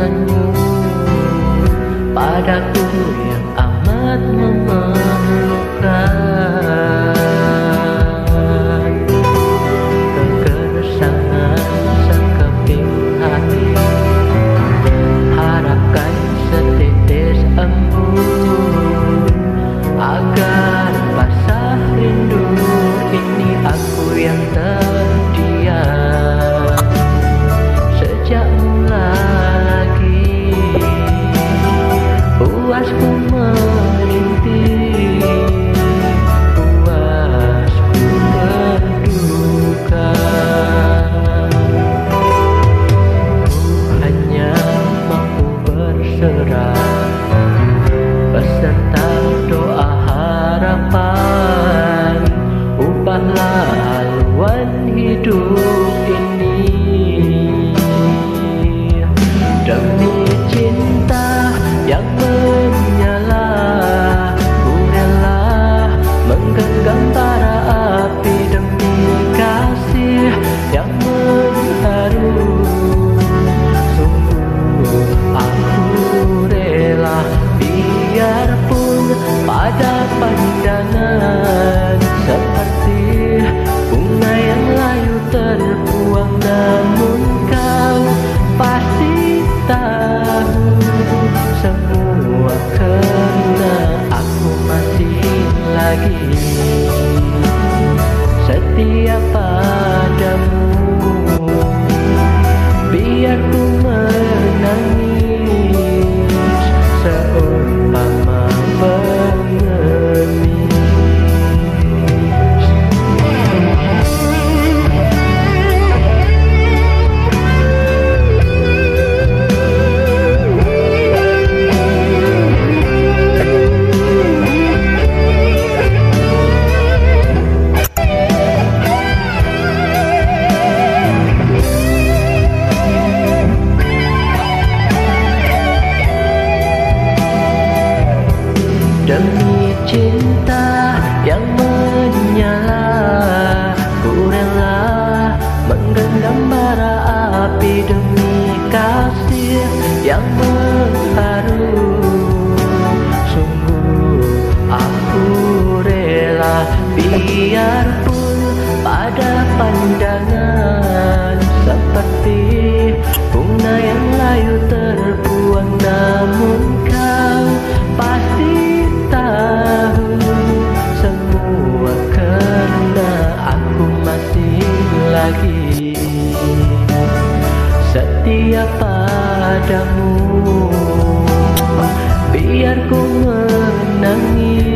denganmu padaku berserah. Beserta doa harapan Ubahlah haluan hidup ini. Demi cinta yang pada pandangan Seperti bunga yang layu terbuang Namun kau pasti tahu Semua karena aku masih lagi. Setia padamu biarpun pada pandangan seperti bunga yang layu terbuang namun kau pasti tahu semua karena aku masih lagi. Setia padamu biar ku menangis.